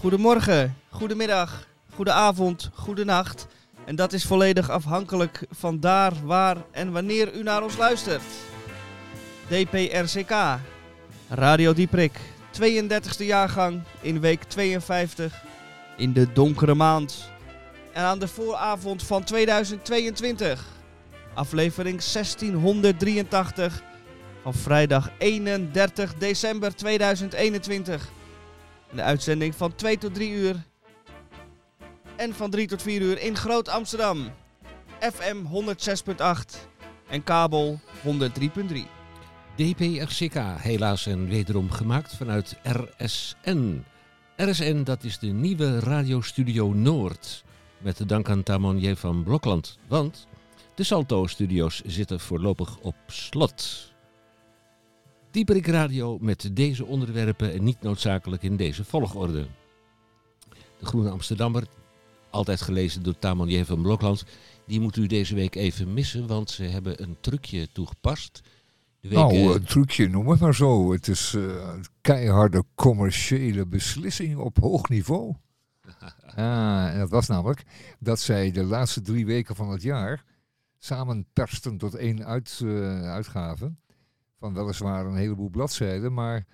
Goedemorgen, goedemiddag, goedenavond, goedenacht. En dat is volledig afhankelijk van daar, waar en wanneer u naar ons luistert. DPRCK, Radio Dieprik, 32e jaargang in week 52 in de donkere maand. En aan de vooravond van 2022, aflevering 1683 van vrijdag 31 december 2021. De uitzending van 2 tot 3 uur en van 3 tot 4 uur in Groot Amsterdam. FM 106.8 en kabel 103.3. DPRCK, helaas en wederom gemaakt vanuit RSN. RSN, dat is de nieuwe radiostudio Noord. Met de dank aan Tamon van Blokland. Want de Salto-studio's zitten voorlopig op slot. Dieperik Radio met deze onderwerpen en niet noodzakelijk in deze volgorde. De Groene Amsterdammer, altijd gelezen door Tamon van Blokland, die moet u deze week even missen, want ze hebben een trucje toegepast. De week, nou, een trucje, noem het maar zo. Het is een keiharde commerciële beslissing op hoog niveau. ah, en dat was namelijk dat zij de laatste drie weken van het jaar samen persten tot één uit, uh, uitgave van weliswaar een heleboel bladzijden, maar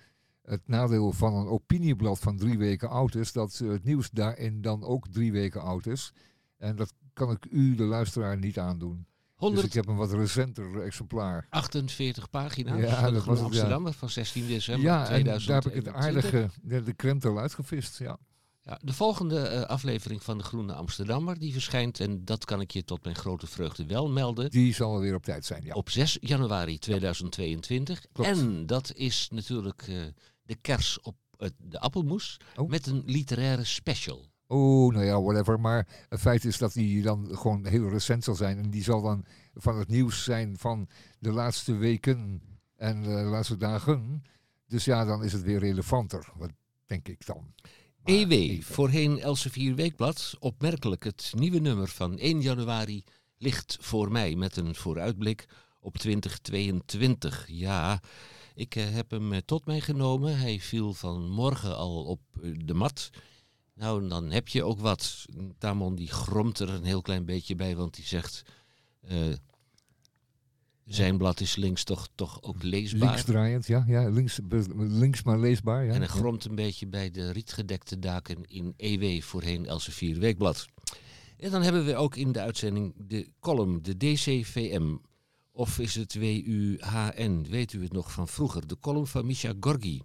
het nadeel van een opinieblad van drie weken oud is dat het nieuws daarin dan ook drie weken oud is. En dat kan ik u, de luisteraar, niet aandoen. 100... Dus ik heb een wat recenter exemplaar. 48 pagina's ja, dat was Amsterdam van 16 december ja, 2020. daar heb ik het aardige, de, de krent al uitgevist, ja. Ja, de volgende uh, aflevering van de Groene Amsterdammer die verschijnt, en dat kan ik je tot mijn grote vreugde wel melden. Die zal weer op tijd zijn, ja. Op 6 januari 2022. Klopt. En dat is natuurlijk uh, de kers op uh, de appelmoes oh. met een literaire special. Oh, nou ja, whatever. Maar het feit is dat die dan gewoon heel recent zal zijn. En die zal dan van het nieuws zijn van de laatste weken en de laatste dagen. Dus ja, dan is het weer relevanter. Wat denk ik dan. EW, voorheen Elsevier Weekblad. Opmerkelijk, het nieuwe nummer van 1 januari ligt voor mij met een vooruitblik op 2022. Ja, ik uh, heb hem uh, tot mij genomen. Hij viel vanmorgen al op uh, de mat. Nou, dan heb je ook wat. Tamon die gromt er een heel klein beetje bij, want die zegt... Zijn blad is links toch, toch ook leesbaar. Linksdraaiend, ja. ja links, links maar leesbaar. Ja. En hij gromt een beetje bij de rietgedekte daken in EW, voorheen Elsevier Weekblad. En dan hebben we ook in de uitzending de column, de DCVM. Of is het WUHN, weet u het nog van vroeger? De column van Misha Gorgi.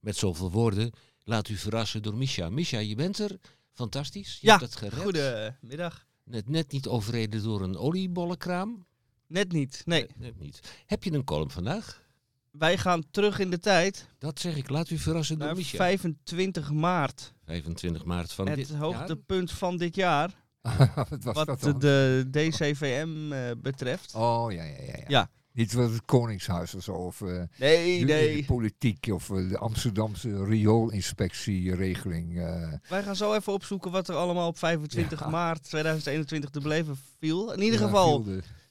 Met zoveel woorden, laat u verrassen door Misha. Misha, je bent er. Fantastisch. Je ja, hebt het goedemiddag. Net, net niet overreden door een oliebollenkraam. Net niet, nee. Net, net, niet. Heb je een column vandaag? Wij gaan terug in de tijd. Dat zeg ik, laat u verrassen door Michel. 25 maart. 25 maart van het dit jaar. Het hoogtepunt van dit jaar. wat was wat dat de, de DCVM uh, betreft. Oh, ja, ja, ja. ja. ja. Niet wat het Koningshuis of zo. Of, uh, nee, de, nee. De politiek of uh, de Amsterdamse rioolинspectieregeling. Uh. Wij gaan zo even opzoeken wat er allemaal op 25 ja. maart 2021 te beleven viel. In ieder geval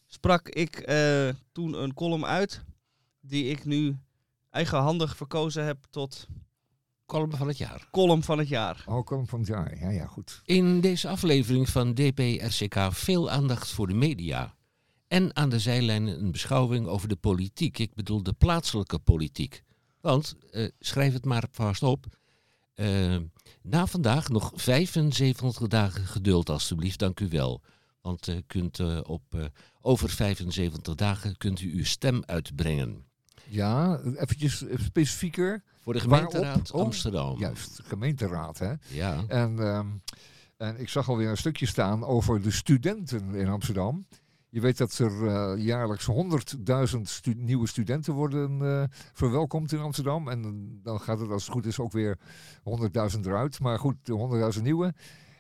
sprak ik toen een column uit die ik nu eigenhandig verkozen heb tot... Column van het jaar. Column van het jaar. Oh, column van het jaar. Ja, ja, goed. In deze aflevering van DPRCK veel aandacht voor de media. En aan de zijlijnen een beschouwing over de politiek. Ik bedoel de plaatselijke politiek. Want, uh, schrijf het maar vast op. Uh, na vandaag nog 75 dagen geduld alstublieft, dank u wel. Want u kunt op over 75 dagen kunt u uw stem uitbrengen. Ja, eventjes specifieker. Voor de gemeenteraad oh, Amsterdam. Juist, gemeenteraad hè. Ja. En, um, en ik zag alweer een stukje staan over de studenten in Amsterdam. Je weet dat er uh, jaarlijks 100.000 stu nieuwe studenten worden uh, verwelkomd in Amsterdam. En dan gaat het als het goed is ook weer 100.000 eruit. Maar goed, 100.000 nieuwe.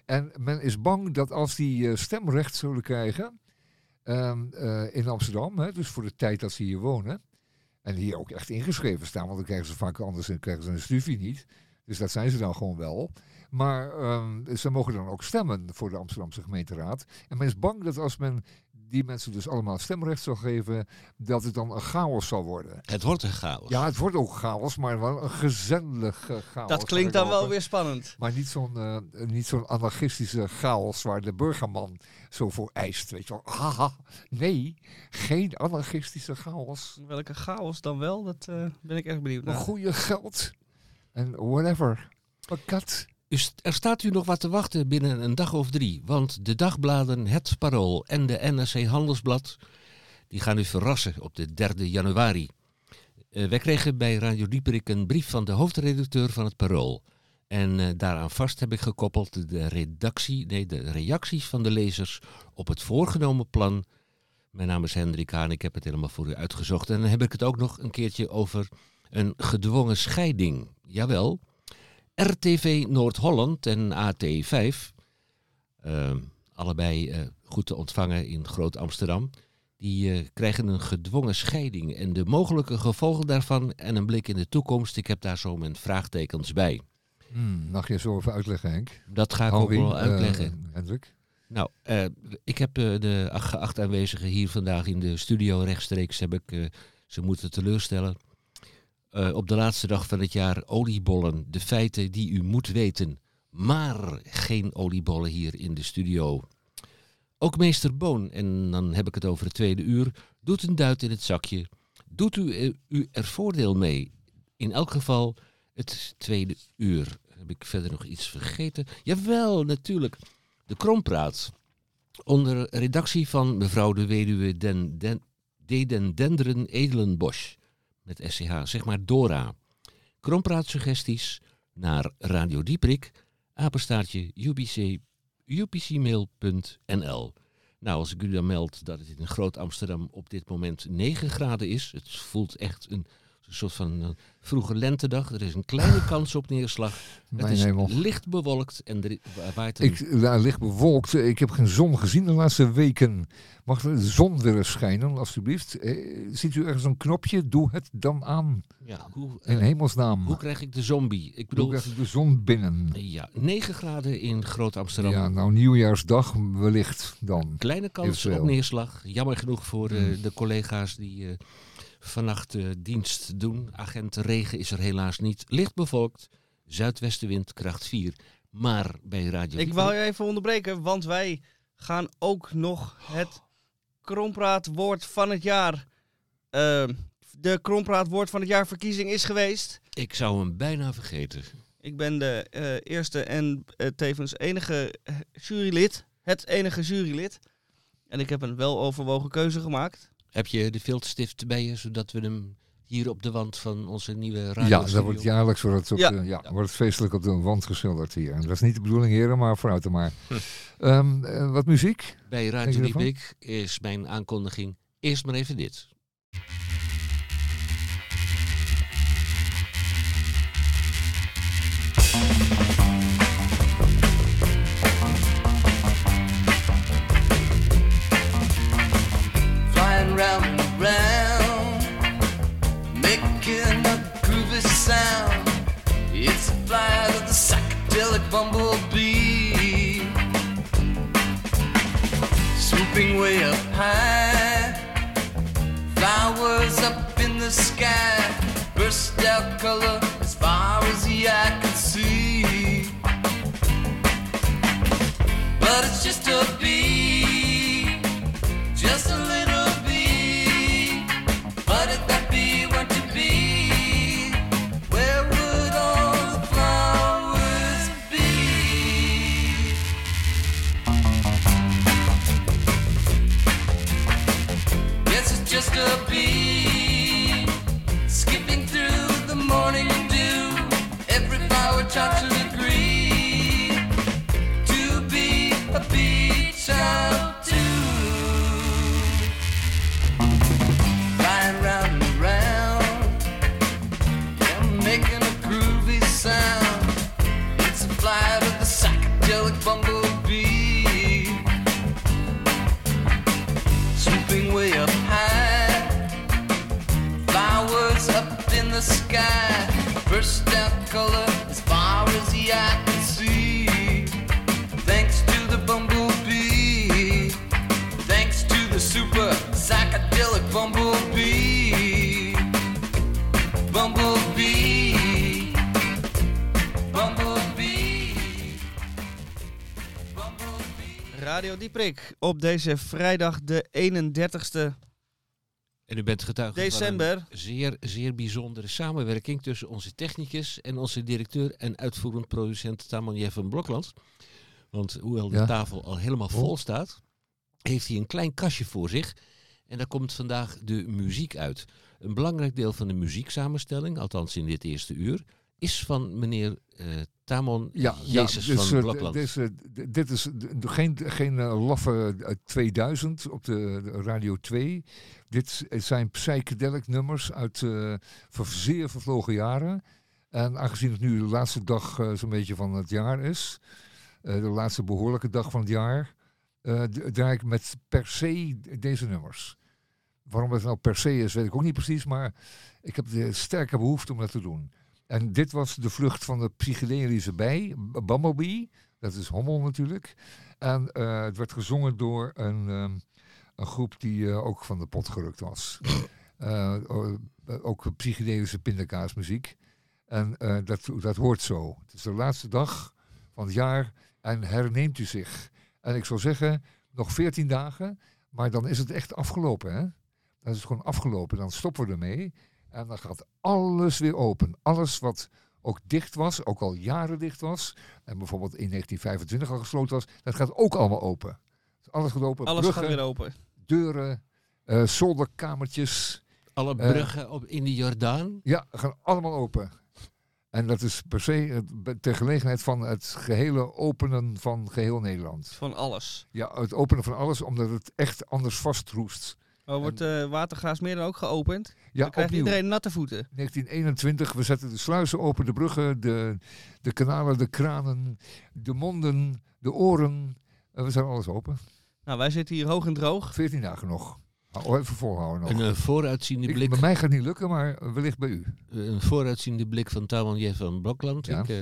En men is bang dat als die uh, stemrecht zullen krijgen, ehm, eh, in Amsterdam. Hè, dus voor de tijd dat ze hier wonen. En hier ook echt ingeschreven staan, want dan krijgen ze vaak anders en krijgen ze een studie niet. Dus dat zijn ze dan gewoon wel. Maar ehm, ze mogen dan ook stemmen voor de Amsterdamse gemeenteraad. En men is bang dat als men die mensen dus allemaal stemrecht zou geven, dat het dan een chaos zal worden. Het wordt een chaos. Ja, het wordt ook chaos, maar wel een gezellige chaos. Dat klinkt dan wel weer spannend. Maar niet zo'n eh, niet zo'n anarchistische chaos waar de burgerman zo voor eist. Weet je wel, haha, nee, geen anarchistische chaos. Welke chaos dan wel? Dat eh, ben ik echt benieuwd Een naar. goede geld en whatever. Pakat. Er staat u nog wat te wachten binnen een dag of drie. Want de dagbladen Het Parool en de NRC Handelsblad... die gaan u verrassen op de 3 januari. Eh, wij kregen bij Radio Dieperik een brief van de hoofdredacteur van het Parool. En eh, daaraan vast heb ik gekoppeld de redactie, nee, de reacties van de lezers op het voorgenomen plan. Mijn naam is Hendrik Haan, ik heb het helemaal voor u uitgezocht. En dan heb ik het ook nog een keertje over een gedwongen scheiding. Jawel, RTV Noord-Holland en AT5, eh, allebei eh, goed te ontvangen in Groot-Amsterdam, die eh, krijgen een gedwongen scheiding. En de mogelijke gevolgen daarvan en een blik in de toekomst, ik heb daar zo mijn vraagtekens bij. Hmm, mag je zo even uitleggen, Henk? Dat ga ik ook wel eh, uitleggen. Hendrik? Nou, ik heb de ach- geachte aanwezigen hier vandaag in de studio rechtstreeks heb ik ze moeten teleurstellen. Eh, op de laatste dag van het jaar oliebollen, de feiten die u moet weten. Maar geen oliebollen hier in de studio. Ook meester Boon, en dan heb ik het over het tweede uur, doet een duit in het zakje. Doet u, eh, u er voordeel mee? In elk geval het tweede uur. Heb ik verder nog iets vergeten? Jawel, natuurlijk. De Krompraat. Onder redactie van mevrouw de weduwe Den, Den, Deden Denderen Edelenbosch. Met SCH, zeg maar Dora. Krompraatsuggesties naar Radio Dieprik, apenstaartje UBC, upcmail.nl. Nou, als ik u dan meld dat het in Groot Amsterdam op dit moment 9 graden is. Het voelt echt een soort van eh, vroege lentedag. Er is een kleine kans op neerslag. Het Mijn is hemel. licht bewolkt en er waait een Ik, daar ligt bewolkt. Ik heb geen zon gezien de laatste weken. Mag de zon weer eens schijnen, alstublieft? Eh, ziet u ergens een knopje? Doe het dan aan. Ja, hoe, In eh, hemelsnaam. hoe krijg ik de zombie? Ik Doe bedoel, krijg ik de zon binnen. ja, 9 graden in Groot-Amsterdam. Ja, nou nieuwjaarsdag wellicht dan. Kleine kans op neerslag. Jammer genoeg voor eh, Hmm. de collega's die eh, vannacht eh, dienst doen. Agent regen is er helaas niet. Licht bevolkt. Zuidwestenwind kracht 4. Maar bij Radio Ik wou je even onderbreken, want wij gaan ook nog het Krompraatwoord van het jaar. eh, de Krompraatwoord van het jaar verkiezing is geweest. Ik zou hem bijna vergeten. Ik ben de eh, eerste en tevens enige jurylid. Het enige jurylid. En ik heb een weloverwogen keuze gemaakt. Heb je de viltstift bij je, zodat we hem hier op de wand van onze nieuwe radio Ja, dat wordt jaarlijks wordt het, op Ja. de- ja, wordt het feestelijk op de wand geschilderd hier. En dat is niet de bedoeling, heren, maar vooruit dan maar. Ehm, eh, wat muziek? Bij Radio? Diepik is mijn aankondiging eerst maar even dit. Making a groovy sound. It's the flight of the psychedelic bumblebee, swooping way up high. Flowers up in the sky, burst out color as far as the eye can see. But it's just a Op deze vrijdag de 31ste En u bent getuige van december. een zeer, zeer bijzondere samenwerking tussen onze technicus en onze directeur en uitvoerend producent Tamon Jeff van Blokland. Want hoewel de Ja. tafel al helemaal vol staat, heeft hij een klein kastje voor zich. En daar komt vandaag de muziek uit. Een belangrijk deel van de muzieksamenstelling, althans in dit eerste uur, is van meneer eh, Tamon Ja, Jezus ja, dus, van eh, Blokland. Dit is, eh, d- dit is geen, geen eh, laffe eh, 2000 op de, Radio 2. Dit zijn psychedelic nummers uit eh, ver- zeer vervlogen jaren. En aangezien het nu de laatste dag eh, zo'n beetje van het jaar is, eh, de laatste behoorlijke dag van het jaar, eh, draai ik met per se deze nummers. Waarom het nou per se is, weet ik ook niet precies, maar ik heb de sterke behoefte om dat te doen. En dit was de vlucht van de psychedelische bij, Bumblebee. Dat is Hommel natuurlijk. En eh, het werd gezongen door een, ehm, een groep die eh, ook van de pot gerukt was. Eh, ook psychedelische pindakaasmuziek. En dat, dat hoort zo. Het is de laatste dag van het jaar en herneemt u zich. En ik zou zeggen, nog 14 dagen, maar dan is het echt afgelopen. Hè? Dan is het gewoon afgelopen. Dan stoppen we ermee. En dan gaat alles weer open. Alles wat ook dicht was, ook al jaren dicht was, en bijvoorbeeld in 1925 al gesloten was, dat gaat ook allemaal open. Dus alles gaat open. Alles bruggen, gaat weer open. deuren, eh, zolderkamertjes. Alle eh, bruggen op, in de Jordaan. Ja, gaan allemaal open. En dat is per se ter gelegenheid van het gehele openen van geheel Nederland. Van alles. Ja, het openen van alles, omdat het echt anders vastroest. Oh, wordt uh, dan ook geopend? Ja, dan krijgt opnieuw. iedereen natte voeten. 1921, we zetten de sluizen open, de bruggen, de, de kanalen, de kranen, de monden, de oren. En we zijn alles open. Nou, wij zitten hier hoog en droog. 14 dagen nog. Hou even volhouden nog. Een eh, vooruitziende Ik- blik bij mij gaat het niet lukken, maar wellicht bij u. een vooruitziende blik van Tamon Jeff van Blokland. Ja. Ik, eh,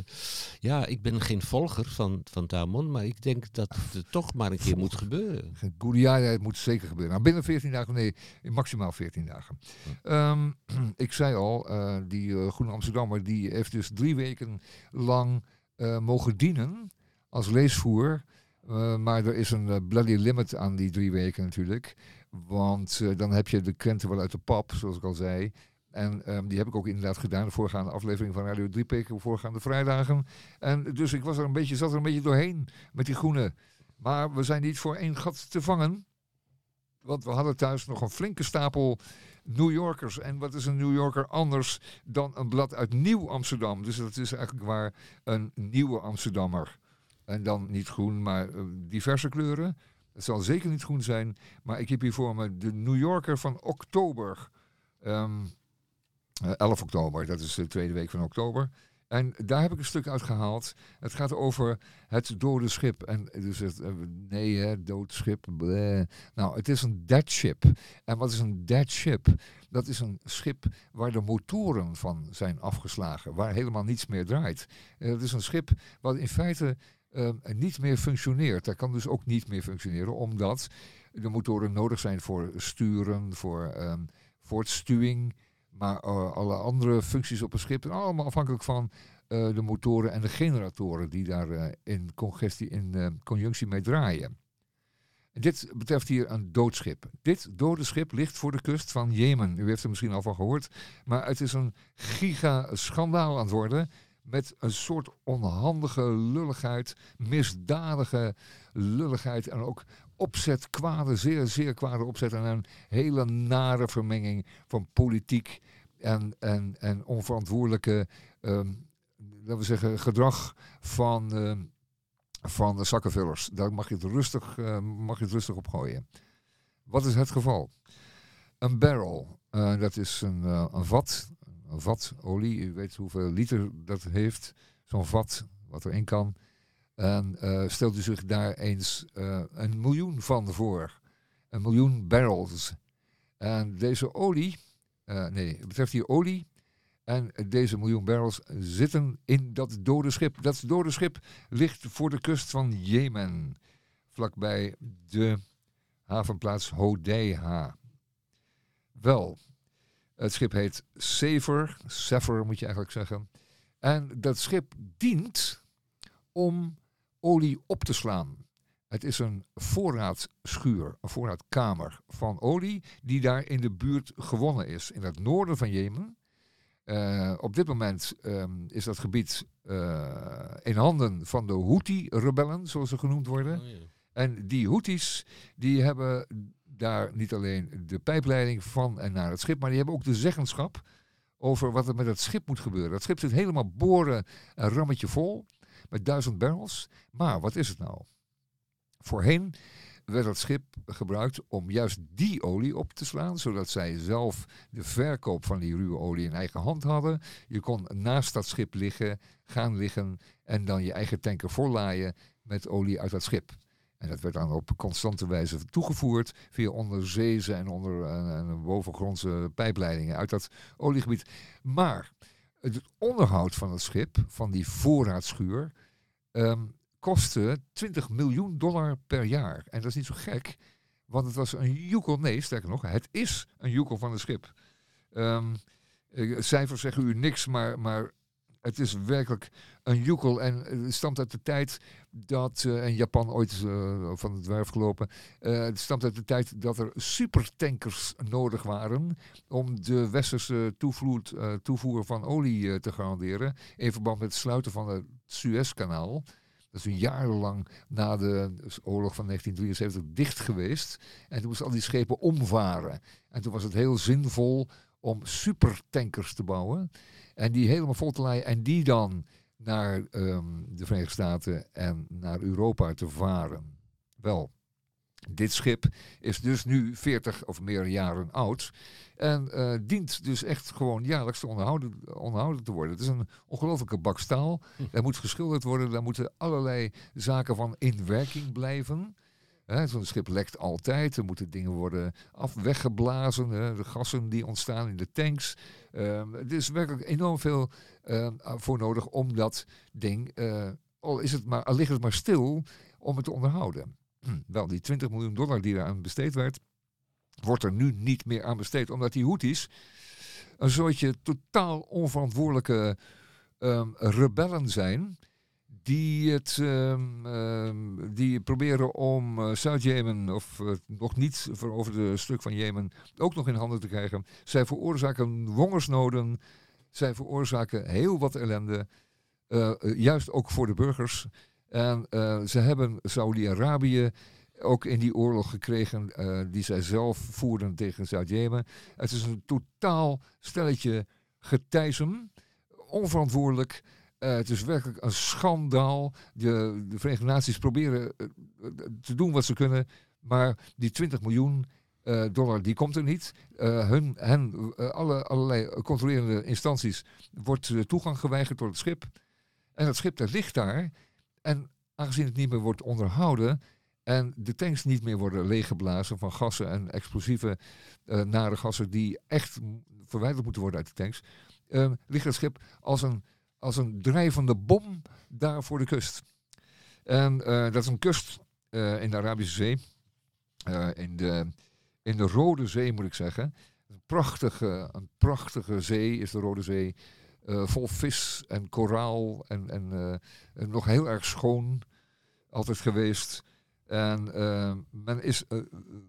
ja, ik ben geen volger van, van Tamon, maar ik denk dat het toch maar een keer moet gebeuren. Goudia, het moet zeker gebeuren. Nou, binnen 14 dagen, nee, maximaal 14 dagen. Ehm, ik zei al, eh, die eh, Groene Amsterdammer, die heeft dus drie weken lang eh, mogen dienen als leesvoer. Eh, maar er is een eh, bloody limit aan die drie weken natuurlijk. Want eh, dan heb je de krenten wel uit de pap, zoals ik al zei. En ehm, die heb ik ook inderdaad gedaan, de voorgaande aflevering van Radio 3 de voorgaande vrijdagen. En dus ik was er een beetje, zat er een beetje doorheen met die groene. Maar we zijn niet voor één gat te vangen. Want we hadden thuis nog een flinke stapel New Yorkers. En wat is een New Yorker anders dan een blad uit Nieuw Amsterdam? Dus dat is eigenlijk waar een nieuwe Amsterdammer. En dan niet groen, maar eh, diverse kleuren. Het zal zeker niet groen zijn. Maar ik heb hier voor me de New Yorker van oktober. Ehm, eh, 11 oktober, dat is de tweede week van oktober. En daar heb ik een stuk uit gehaald. Het gaat over het dode schip. En dus het, eh, nee, hè, dood schip. Nou, het is een dead ship. En wat is een dead ship? Dat is een schip waar de motoren van zijn afgeslagen, waar helemaal niets meer draait. Eh, Het is een schip wat in feite eh, niet meer functioneert. Dat kan dus ook niet meer functioneren, omdat de motoren nodig zijn voor sturen, voor ehm, voortstuwing. Maar eh, alle andere functies op een schip allemaal afhankelijk van eh, de motoren en de generatoren die daar eh, in, congestie, in conjunctie mee draaien. En dit betreft hier een doodschip. Dit dode schip ligt voor de kust van Jemen. U heeft er misschien al van gehoord. Maar het is een giga-schandaal aan het worden. Met een soort onhandige lulligheid, misdadige lulligheid. En ook opzet, kwade, zeer, zeer kwade opzet. En een hele nare vermenging van politiek en, en, en onverantwoordelijke, ehm, laten we zeggen, gedrag van, ehm, van de zakkenvullers. Daar mag je, het rustig, eh, mag je het rustig op gooien. Wat is het geval? Een barrel, eh, dat is een, eh, een vat, vat olie. U weet hoeveel liter dat heeft, zo'n vat, wat erin kan. En eh, stelt u zich daar eens eh, een miljoen van voor. Een miljoen barrels. En deze olie, eh, nee, het betreft hier olie. En deze miljoen barrels zitten in dat dode schip. Dat dode schip ligt voor de kust van Jemen, vlakbij de havenplaats Hodeiha. Wel, het schip heet Sever, Sever moet je eigenlijk zeggen. En dat schip dient om olie op te slaan. Het is een voorraadschuur, een voorraadkamer van olie die daar in de buurt gewonnen is, in het noorden van Jemen. Eh, op dit moment ehm, is dat gebied eh, in handen van de Houthi-rebellen, zoals ze genoemd worden. Oh, ja. En die Houthis, die hebben daar niet alleen de pijpleiding van en naar het schip, maar die hebben ook de zeggenschap over wat er met het schip moet gebeuren. Dat schip zit helemaal boren een rammetje vol met duizend barrels. Maar wat is het nou? Voorheen werd het schip gebruikt om juist die olie op te slaan, zodat zij zelf de verkoop van die ruwe olie in eigen hand hadden. Je kon naast dat schip liggen, gaan liggen en dan je eigen tanker vollaaien met olie uit dat schip. En dat werd dan op constante wijze toegevoerd via onderzeese en onder eh, en bovengrondse pijpleidingen uit dat oliegebied. Maar het onderhoud van het schip, van die voorraadschuur, ehm, kostte 20 miljoen dollar per jaar. En dat is niet zo gek, want het was een joekel, nee, sterker nog, het is een joekel van het schip. Ehm, eh, cijfers zeggen u niks, maar, maar het is werkelijk een joekel. En het stamt uit de tijd dat, eh, in Japan ooit eh, van het werf gelopen, eh, het stamt uit de tijd dat er supertankers nodig waren om de westerse toevloed, toevoer van olie te garanderen. In verband met het sluiten van het Suezkanaal. Dat is een jarenlang na de oorlog van 1973 dicht geweest. En toen moesten al die schepen omvaren. En toen was het heel zinvol om supertankers te bouwen. En die helemaal vol te laaien. En die dan naar ehm, de Verenigde Staten en naar Europa te varen. Wel, dit schip is dus nu 40 of meer jaren oud. En eh, dient dus echt gewoon jaarlijks te onderhouden, onderhouden te worden. Het is een ongelofelijke bak staal. Er moet geschilderd worden. Daar moeten allerlei zaken van in werking blijven. Zo'n schip lekt altijd. Er moeten dingen worden af weggeblazen. Hè, de gassen die ontstaan in de tanks. Ehm, er is werkelijk enorm veel ehm, voor nodig om dat ding, eh, al, is het maar, al ligt het maar stil, om het te onderhouden. Hm, Wel, die 20 miljoen dollar die eraan besteed werd, wordt er nu niet meer aan besteed. Omdat die Houthis een soortje totaal onverantwoordelijke ehm, rebellen zijn. Die, het, ehm, ehm, die proberen om eh, Zuid-Jemen, of eh, nog niet veroverde stuk van Jemen, ook nog in handen te krijgen. Zij veroorzaken hongersnoden. Zij veroorzaken heel wat ellende. eh, eh, juist ook voor de burgers. En eh, ze hebben Saudi-Arabië ook in die oorlog gekregen eh, die zij zelf voerden tegen Zuid-Jemen. Het is een totaal stelletje getijzem, onverantwoordelijk. Eh, het is werkelijk een schandaal. De, de Verenigde Naties proberen eh, te doen wat ze kunnen, maar die 20 miljoen eh, dollar die komt er niet. Hun, hen, alle, allerlei controlerende instanties wordt toegang geweigerd door het schip. En dat schip dat ligt daar. En aangezien het niet meer wordt onderhouden en de tanks niet meer worden leeggeblazen van gassen en explosieve nare gassen die echt verwijderd moeten worden uit de tanks, ligt het schip als een, als een drijvende bom daar voor de kust. En eh, dat is een kust eh, in de Arabische Zee, eh, in, de, in de Rode Zee moet ik zeggen. Een prachtige, een prachtige zee is de Rode Zee. vol vis en koraal en, en en nog heel erg schoon altijd geweest. En men is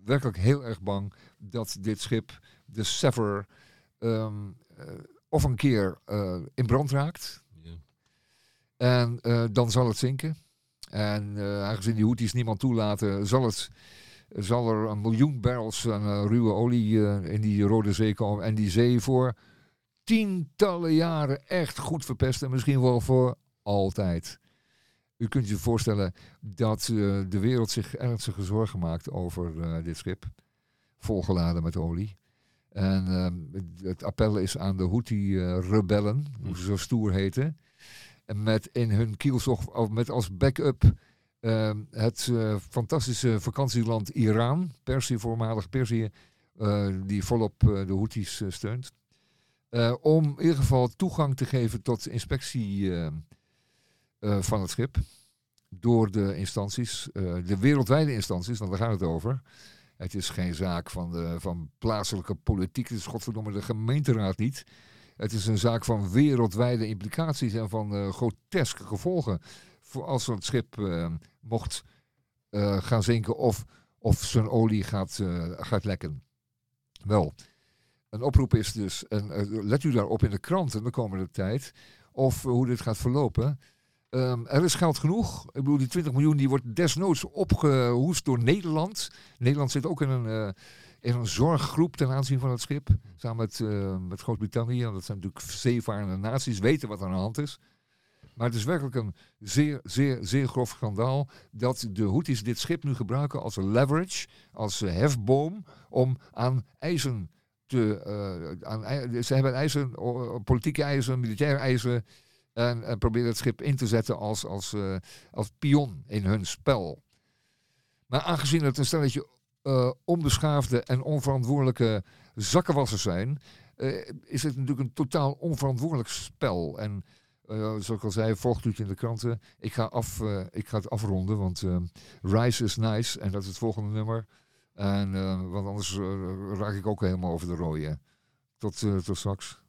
werkelijk heel erg bang dat dit schip, de Sever, ehm, eh, of een keer in brand raakt. En eh, dan zal het zinken. En eh, aangezien die Houthis niemand toelaten, zal, het, zal er een miljoen barrels aan eh, ruwe olie in die Rode Zee komen. En die zee voor tientallen jaren echt goed verpesten. Misschien wel voor altijd. U kunt je voorstellen dat de wereld zich ernstige zorgen maakt over dit schip. Volgeladen met olie. En ehm, het appel is aan de Houthi-rebellen, hoe ze zo stoer heten. Met in hun kielzog, of met als backup ehm, het eh, fantastische vakantieland Iran, Perzië, voormalig Perzië, eh, die volop eh, de Houthis steunt. om in ieder geval toegang te geven tot inspectie eh, eh, van het schip. Door de instanties, de wereldwijde instanties, want daar gaat het over. Het is geen zaak van, de, van plaatselijke politiek, het is de gemeenteraad niet. Het is een zaak van wereldwijde implicaties en van eh, groteske gevolgen. Voor als het schip eh, mocht eh, gaan zinken of, of zijn olie gaat, gaat lekken. Wel, een oproep is dus, en let u daarop in de kranten de komende tijd, of hoe dit gaat verlopen. Ehm, er is geld genoeg. Ik bedoel, die 20 miljoen die wordt desnoods opgehoest door Nederland. Nederland zit ook in een, in een zorggroep ten aanzien van het schip. Samen met, eh, met Groot-Brittannië. Dat zijn natuurlijk zeevarende naties, weten wat er aan de hand is. Maar het is werkelijk een zeer, zeer, zeer grof schandaal dat de Houthis dit schip nu gebruiken als leverage, als hefboom om aan eisen te... eh, aan, ze hebben eisen, politieke eisen, militaire eisen en, en proberen het schip in te zetten als, als, eh, als pion in hun spel. Maar aangezien het een stelletje eh, onbeschaafde en onverantwoordelijke zakkenwassers zijn, eh, is het natuurlijk een totaal onverantwoordelijk spel. En eh, zoals ik al zei, volgt u het in de kranten. Ik ga, af, ik ga het afronden, want Rise is nice en dat is het volgende nummer. En, want anders raak ik ook helemaal over de rode. Tot, tot straks.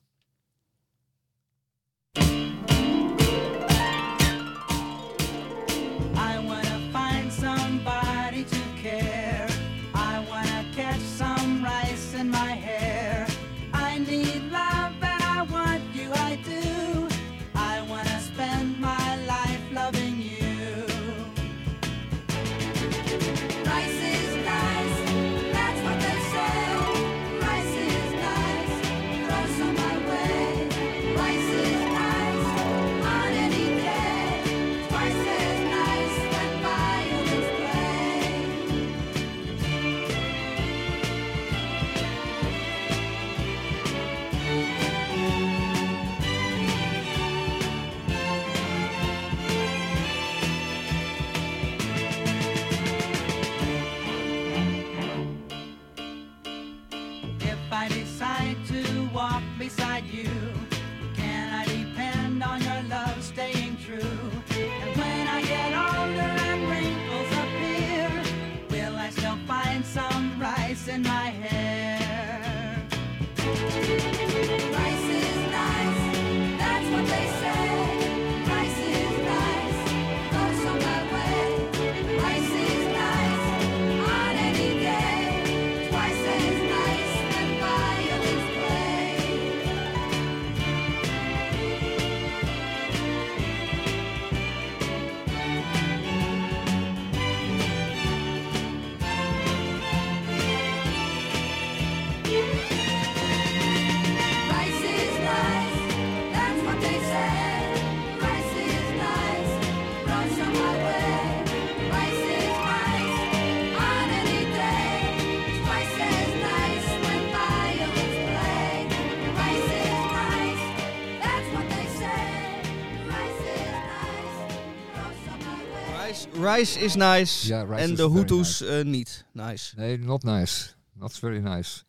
Rice, is nice Ja, Rice en is de Hutus eh, niet. Nice. Nee, not nice. Not very nice.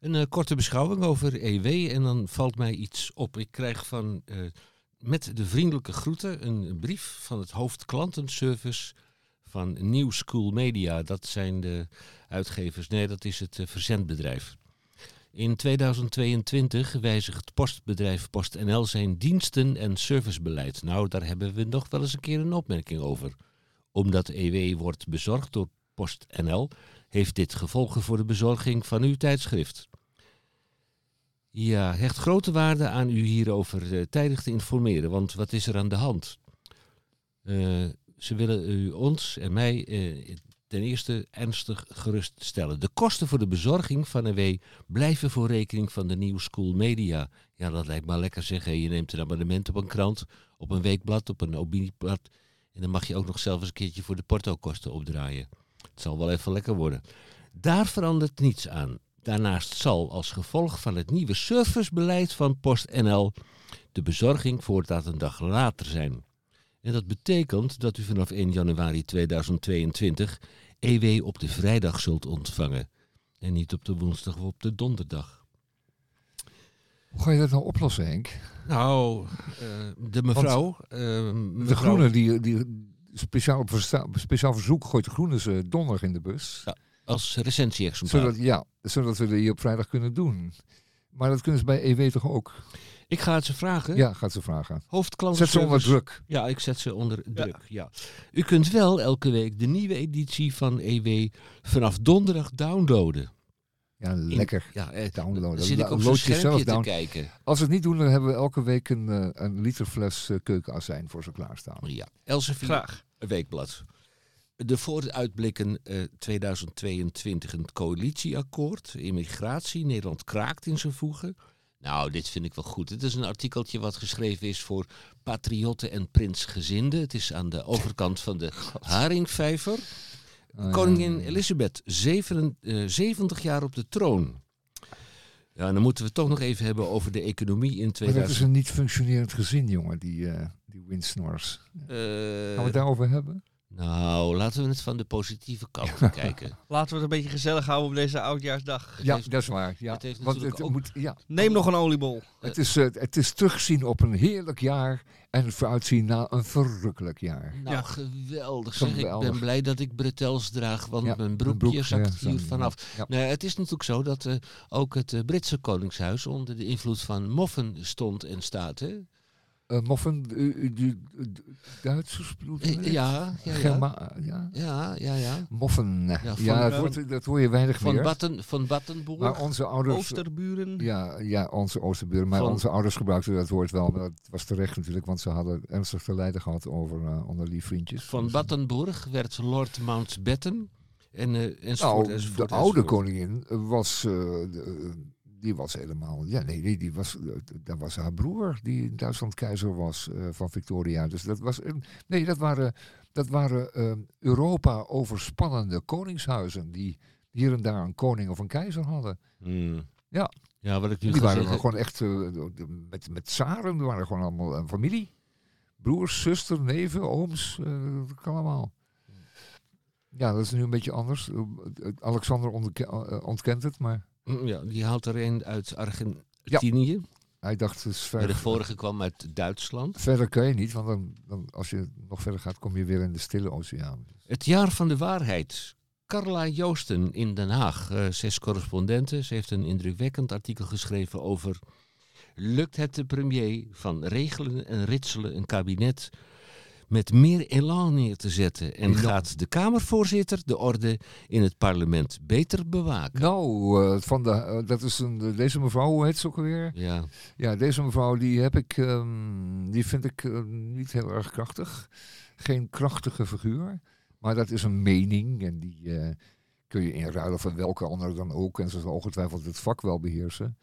Een eh, korte beschouwing over EW en dan valt mij iets op. Ik krijg van eh, met de vriendelijke groeten een brief van het hoofd klantenservice van New School Media. Dat zijn de uitgevers. Nee, dat is het verzendbedrijf. In 2022 wijzigt postbedrijf PostNL zijn diensten- en servicebeleid. Nou, daar hebben we nog wel eens een keer een opmerking over. Omdat EW wordt bezorgd door PostNL, heeft dit gevolgen voor de bezorging van uw tijdschrift. Ja, hecht grote waarde aan u hierover eh, tijdig te informeren, want wat is er aan de hand? Eh, ze willen u ons en mij eh, ten eerste ernstig geruststellen. De kosten voor de bezorging van EW blijven voor rekening van de New School Media. Ja, dat lijkt me lekker zeggen. Je neemt een abonnement op een krant, op een weekblad, op een opinieblad. En dan mag je ook nog zelf eens een keertje voor de portokosten opdraaien. Het zal wel even lekker worden. Daar verandert niets aan. Daarnaast zal als gevolg van het nieuwe servicebeleid van PostNL de bezorging voortaan een dag later zijn. En dat betekent dat u vanaf 1 januari 2022 EW op de vrijdag zult ontvangen. En niet op de woensdag of op de donderdag. Hoe ga je dat nou oplossen, Henk? Nou, eh, de mevrouw... eh, De mevrouw- Groene, die, die speciaal, op speciaal verzoek gooit de Groene ze donderdag in de bus. Als recensie-exemplaar. Zodat, ja, zodat we dat hier op vrijdag kunnen doen. Maar dat kunnen ze bij EW toch ook? Ik ga het ze vragen. Ja, gaat ze vragen. Hoofdklantenservice. Zet ze onder druk. Ja, ik zet ze onder druk. Ja. U kunt wel elke week de nieuwe editie van EW vanaf donderdag downloaden. Ja, In- lekker. Ja, eh, Downloaden. Dan zit ik op zo'n schermpje te down. kijken. Als we het niet doen, dan hebben we elke week een, eh, een liter fles eh, keukenazijn voor ze klaarstaan. Ja, Elsevier, Graag. een weekblad. De vooruitblikken eh 2022, een coalitieakkoord, immigratie, Nederland kraakt in zijn voegen. Nou, dit vind ik wel goed. Het is een artikeltje wat geschreven is voor patriotten en prinsgezinden. Het is aan de overkant van de Haringvijver. Ah, Koningin ja. Elisabeth, zeven- eh, 70 jaar op de troon. Ja, dan moeten we het toch nog even hebben over de economie in Maar dat 2000. is een niet functionerend gezin, jongen, die, eh die Windsnors. Eh, Gaan we het daarover hebben? Nou, laten we het van de positieve kant bekijken. Laten we het een beetje gezellig houden op deze oudjaarsdag. Ja, dat is waar. Ja. het heeft Want het ook- moet, ja, Neem nog een oliebol. het, is, eh, het is terugzien op een heerlijk jaar en vooruitzien naar een verrukkelijk jaar. Nou, Ja. geweldig zeg. Ik Geweldig. ben blij dat ik bretels draag, want Ja, mijn broekje broek, zakt hier vanaf. Nou, het is natuurlijk zo dat eh, ook het eh, Britse koningshuis onder de invloed van moffen stond en staat. Hè? Eh, moffen, Duitsers bedoelt u? Eh, Ja, ja, ja. Ja. Ja, ja, ja. Moffen. Ja, van- dat, van- wordt, dat hoor je weinig Van, meer. Batten, van Battenboer. maar onze ouders... Oosterburen. Ja, ja, onze Oosterburen. Maar Van- onze ouders gebruikten dat woord wel. Maar dat was terecht natuurlijk, want ze hadden ernstig te lijden gehad over uh, onder die vriendjes. Van Dus- Battenburg werd Lord Mountbatten. En, eh enzovoort, Nou, enzovoort, de oude koningin was, eh, de- die was helemaal, ja nee, nee die was, eh, dat was haar broer die in Duitsland keizer was eh, van Victoria. Dus dat was, een- nee, dat waren, dat waren eh, Europa overspannende koningshuizen die hier en daar een koning of een keizer hadden. Hmm. Ja. Ja, wat ik nu Die waren zeggen. gewoon echt, eh, met, met tsaren, die waren gewoon allemaal een familie. Broers, zuster, neven, ooms, dat kan allemaal. Ja, dat is nu een beetje anders. Alexander ontke- ontkent het, maar Ja, die haalt er een uit Argentinië. hij dacht, het is Maar de vorige kwam uit Duitsland. verder kan je niet, want dan, dan, als je nog verder gaat, kom je weer in de stille oceaan. Het jaar van de waarheid. Carla Joosten in Den Haag. Eh, ze is correspondente. Ze heeft een indrukwekkend artikel geschreven over... Lukt het de premier van regelen en ritselen een kabinet met meer elan neer te zetten? En gaat de Kamervoorzitter de orde in het parlement beter bewaken? Nou, eh, van de, eh, dat is een, deze mevrouw, hoe heet ze ook alweer? Ja, Ja, deze mevrouw, die heb ik, ehm, die vind ik eh, niet heel erg krachtig. Geen krachtige figuur. Maar dat is een mening en die eh, kun je inruilen van welke andere dan ook. En ze zal ongetwijfeld het vak wel beheersen.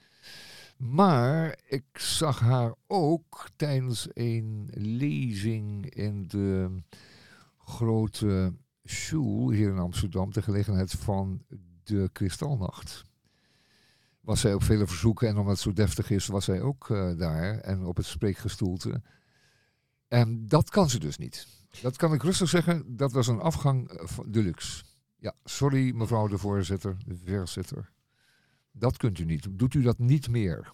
Maar ik zag haar ook tijdens een lezing in de grote school hier in Amsterdam, ter gelegenheid van de Kristalnacht. Was zij op vele verzoeken en omdat het zo deftig is, was zij ook eh, daar en op het spreekgestoelte. En dat kan ze dus niet. Dat kan ik rustig zeggen, dat was een afgang van deluxe. Ja, sorry mevrouw de voorzitter, de voorzitter. Dat kunt u niet. Doet u dat niet meer.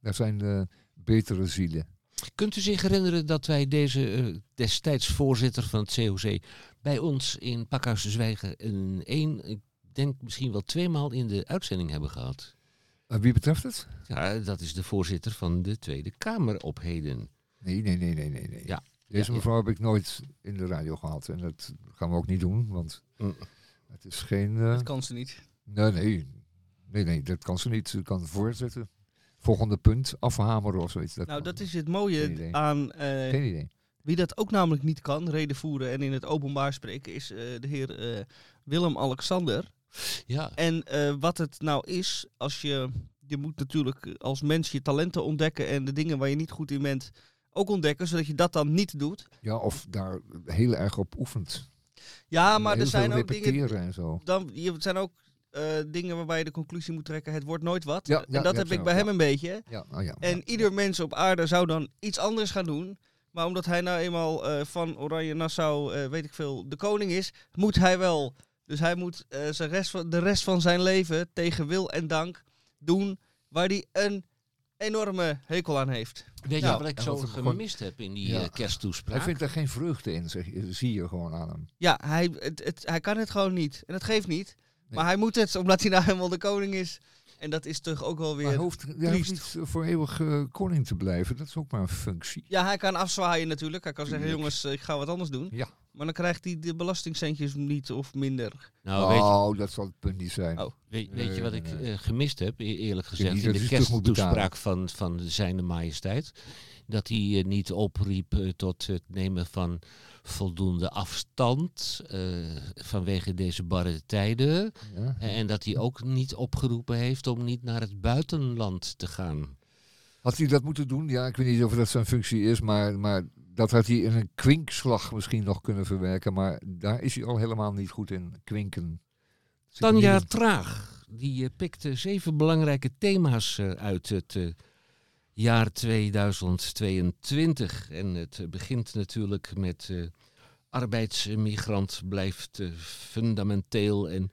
Er zijn eh, betere zielen. Kunt u zich herinneren dat wij deze eh, destijds voorzitter van het COC bij ons in Pakhuis de Zwijgen een één, ik denk misschien wel tweemaal in de uitzending hebben gehad? Eh, wie betreft het? Ja, dat is de voorzitter van de Tweede Kamer op heden. Nee, nee, nee, nee, nee. nee. Ja. Deze Ja, ja. mevrouw heb ik nooit in de radio gehad. En dat gaan we ook niet doen, want Mm. het is geen... Dat kan ze niet. Nee, nee. Nee, nee, dat kan ze niet. Ze kan voortzetten. Volgende punt, afhameren of zoiets. Dat Nou, kan. dat is het Geen mooie idee. aan eh, Geen idee. wie dat ook namelijk niet kan, reden voeren en in het openbaar spreken, is eh, de heer eh, Willem-Alexander. Ja, En eh, wat het nou is, als je, je moet natuurlijk als mens je talenten ontdekken en de dingen waar je niet goed in bent ook ontdekken, zodat je dat dan niet doet. Ja, of daar heel erg op oefent. Ja, maar er zijn ook dingen, en zo. dan, je, het zijn ook eh, dingen waarbij je de conclusie moet trekken, het wordt nooit wat. Ja, ja, en dat ja, heb ik bij ja. hem een beetje. Ja, oh ja. En ieder mens op aarde zou dan iets anders gaan doen. Maar omdat hij nou eenmaal eh, van Oranje Nassau, eh, weet ik veel, de koning is, moet hij wel. Dus hij moet eh, zijn rest van, de rest van zijn leven tegen wil en dank doen waar hij een enorme hekel aan heeft. Weet je Ja, wat ik zo wat hem gewoon- gemist heb in die Ja. kersttoespraak? Hij vindt er geen vreugde in, zeg, je- zie je gewoon aan hem. Ja, hij, het, het, hij kan het gewoon niet. En dat geeft niet. Maar hij moet het, omdat hij nou helemaal de koning is. En dat is toch ook wel Maar weer... hij hoeft, hij hoeft triest. niet voor eeuwig eh, koning te blijven. Dat is ook maar een functie. Ja, hij kan afzwaaien natuurlijk. Hij kan zeggen, jongens, eh, ik ga wat anders doen. Ja. Maar dan krijgt hij de belastingcentjes niet of minder. nou, weet je, oh, dat zal het punt niet zijn. Oh. weet, weet je wat ik eh, gemist heb, e- eerlijk gezegd, in de kersttoespraak van, van zijne majesteit? Dat hij niet opriep tot het nemen van voldoende afstand eh, vanwege deze barre tijden. Ja. En dat hij ook niet opgeroepen heeft om niet naar het buitenland te gaan. Had hij dat moeten doen? Ja, ik weet niet of dat zijn functie is, maar, maar dat had hij in een kwinkslag misschien nog kunnen verwerken. Maar daar is hij al helemaal niet goed in, kwinken. Tanja Traag, die eh, pikte zeven belangrijke thema's eh, uit het eh, jaar 2022. En het begint natuurlijk met eh, arbeidsmigrant blijft eh, fundamenteel en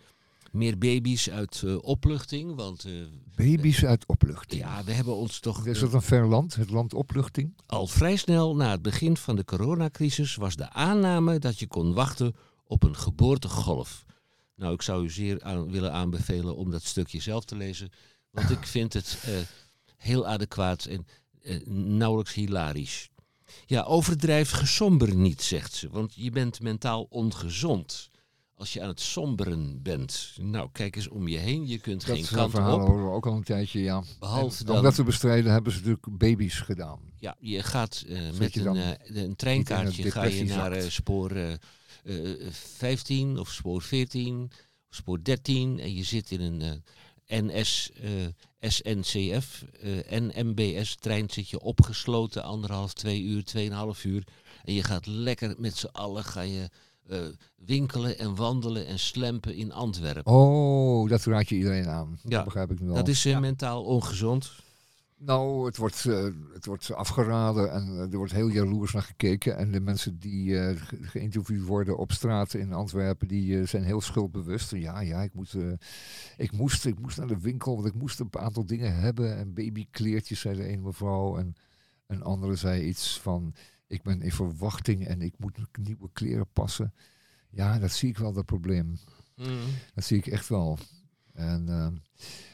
meer baby's uit eh, opluchting. Want Baby's uit opluchting. ja, we hebben ons toch Is dat een ver land, het land opluchting? al vrij snel na het begin van de coronacrisis was de aanname dat je kon wachten op een geboortegolf. Nou, ik zou u zeer aan, willen aanbevelen om dat stukje zelf te lezen, want ik vind het heel adequaat en eh, nauwelijks hilarisch. Ja, overdrijf gesomber niet, zegt ze, want je bent mentaal ongezond als je aan het somberen bent. Nou, kijk eens om je heen, je kunt Dat geen kant op. horen we ook al een tijdje, ja. Behalve dan- Om dat te bestrijden hebben ze natuurlijk baby's gedaan. Ja, je gaat eh, met je een, eh, een treinkaartje een ga je naar spoor eh, eh, 15 of spoor 14 of spoor 13 en je zit in een NS, eh, SNCF, eh, NMBS-trein zit je opgesloten anderhalf, twee uur, tweeënhalf uur en je gaat lekker met z'n allen ga je eh, winkelen en wandelen en slempen in Antwerpen. Oh, dat raad je iedereen aan. Ja, Dat begrijp ik nu al. Dat is mentaal ongezond. Nou, het wordt, eh, het wordt afgeraden en eh, er wordt heel jaloers naar gekeken. En de mensen die eh, ge- geïnterviewd worden op straat in Antwerpen, die zijn heel schuldbewust. Ja, ja, ik, moet, ik, moest, ik moest naar de winkel, want ik moest een aantal dingen hebben. En babykleertjes, zei de ene mevrouw. En een andere zei iets van, ik ben in verwachting en ik moet nieuwe kleren passen. Ja, dat zie ik wel, dat probleem. Dat zie ik echt wel. En,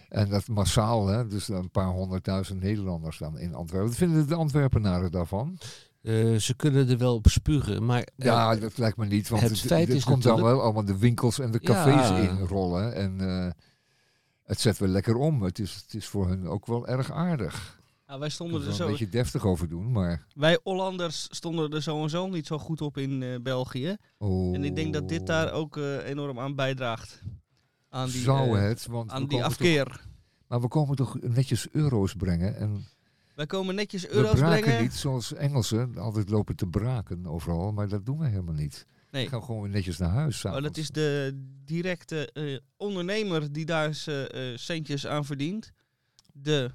en dat massaal, hè, dus een paar honderdduizend Nederlanders dan in Antwerpen. Wat vinden de Antwerpenaren daarvan? Eh, ze kunnen er wel op spugen, maar eh, Ja, dat lijkt me niet, want het het, feit het is komt dan wel allemaal de winkels en de cafés Ja. in rollen. En eh, het zet wel lekker om. Het is, het is voor hun ook wel erg aardig. Nou, wij, Ik stonden er er een zo, beetje deftig over doen, maar... wij Hollanders stonden er zo en zo niet zo goed op in eh, België. Oh, En ik denk dat dit daar ook enorm aan bijdraagt. Aan die, Zou eh, het, want aan we die afkeer. Toch, maar we komen toch netjes euro's brengen en... Wij komen netjes We euro's braken brengen. niet zoals Engelsen altijd lopen te braken overal, maar dat doen we helemaal niet. Nee. We gaan gewoon weer netjes naar huis. Oh, dat is de directe eh, ondernemer die daar zijn eh, centjes aan verdient. De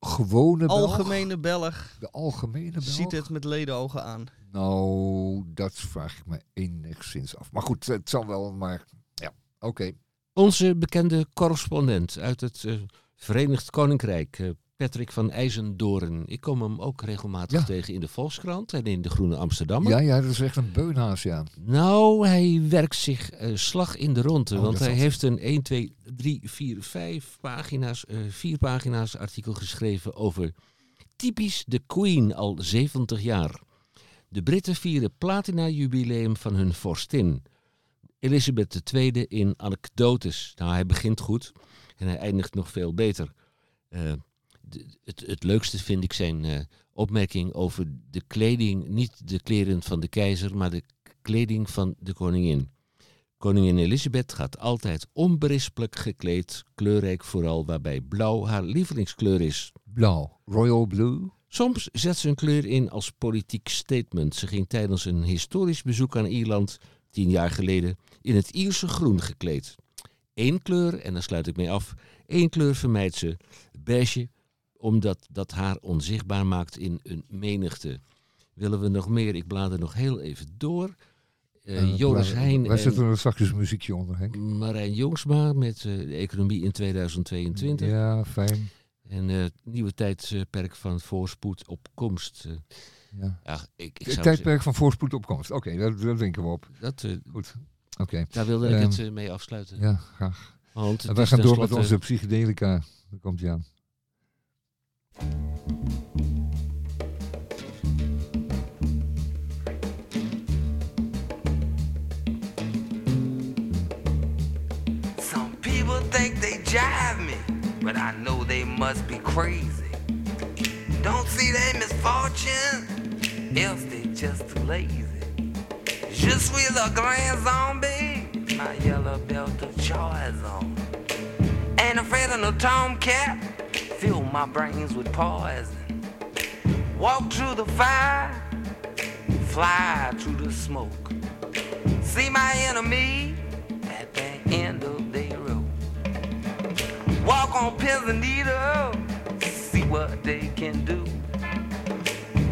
gewone Belg, algemene Belg de algemene Belg. ziet het met ledenogen aan. Nou, dat vraag ik me enigszins af. Maar goed, het zal wel, maar ja, oké. Onze bekende correspondent uit het eh, Verenigd Koninkrijk, eh, Patrick van IJzendoorn. Ik kom hem ook regelmatig Ja. tegen in de Volkskrant en in de Groene Amsterdammer. Ja, ja, dat is echt een beunhaas, ja. Nou, hij werkt zich eh, slag in de ronde. Oh, want hij heeft een 1, 2, 3, 4, 5 pagina's, vier pagina's artikel geschreven over typisch de Queen al 70 jaar. De Britten vieren platina-jubileum van hun vorstin. Elizabeth II in anekdotes. Nou, hij begint goed en hij eindigt nog veel beter. Eh, het, het leukste vind ik zijn eh, opmerking over de kleding, niet de kleren van de keizer, maar de kleding van de koningin. Koningin Elisabeth gaat altijd onberispelijk gekleed, kleurrijk vooral, waarbij blauw haar lievelingskleur is. Blauw, royal blue. Soms zet ze een kleur in als politiek statement. Ze ging tijdens een historisch bezoek aan Ierland, tien jaar geleden, in het Ierse groen gekleed. Eén kleur, en daar sluit ik mee af, één kleur vermijdt ze, beige, omdat dat haar onzichtbaar maakt in een menigte. Willen we nog meer? Ik blader nog heel even door. En Joris Heijn Waar en zit er straks een muziekje onder, Henk? Marijn Jongsma met eh, de economie in 2022. Ja, fijn. En eh, het nieuwe tijdperk van voorspoed op komst. Ja. ja, ik, ik Het tijdperk van voorspoed op komst. Oké, dat, dat denken we op. dat, Goed. Oké, daar wilde ik Ehm, het eh, mee afsluiten. ja, graag. Want wij gaan door met onze psychedelica. Daar komt hij aan. Some people think they jive me, but I know they must be crazy. Don't see their misfortune, else they just too lazy. Je suis le grand zombie, my yellow belt of choice on. Ain't afraid of no tomcat, fill my brains with poison. Walk through the fire, fly through the smoke. See my enemy at the end of the road. Walk on pins and needles, see what they can do.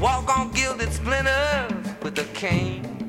Walk on gilded splinters with a king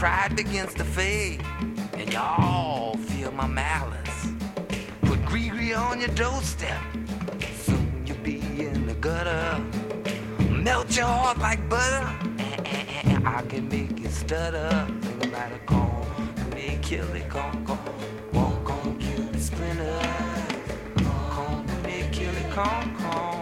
Pride begins to fade, and y'all feel my malice. Put Gregory on your doorstep, soon you'll be in the gutter. Melt your heart like butter, and, I can make you stutter. Think about a call, me kill it, come, come. Walk on, kill the splinter. Come, me kill it, come, come.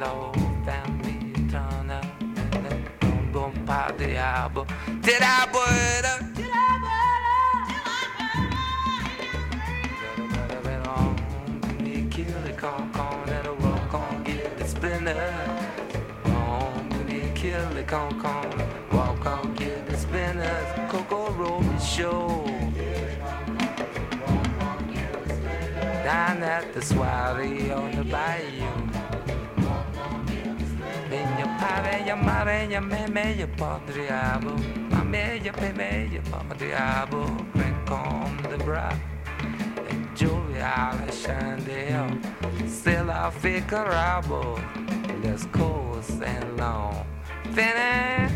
low down the tunnel and boom boom pa diabo diabo era Kill the con con, walk on, get the spinners, Coco roll the show. Down at the soiree on the bayou. vermelha, maranha, vermelha, pó diabo. Mameia, vermelha, pó diabo. Vem com de bra. Julia Alexander, Sela fica rabo. Coas and Long. Finney,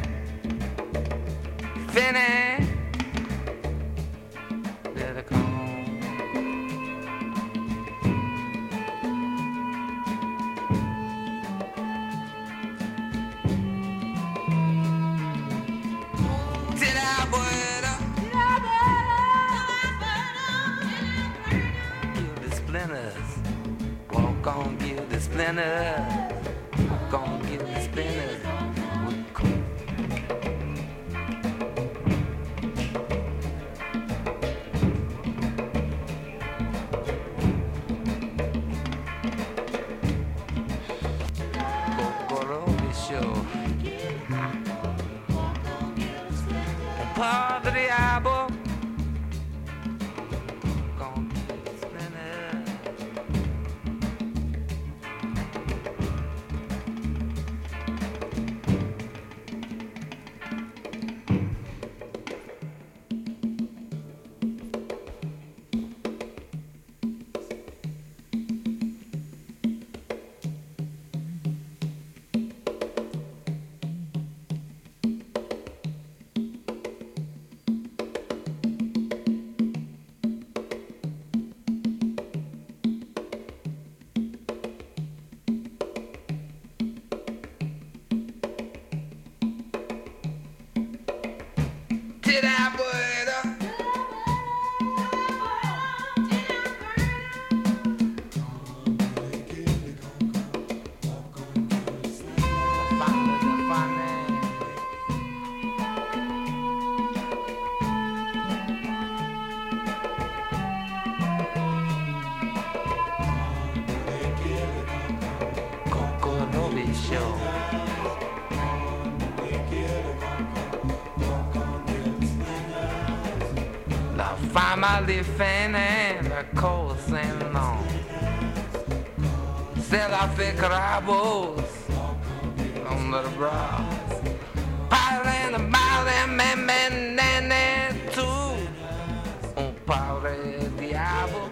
Finney. fan and a cold sandlong. Cellophane carabos on the bra. Powder and a mile and man, man, man, man, too. Un power diablo.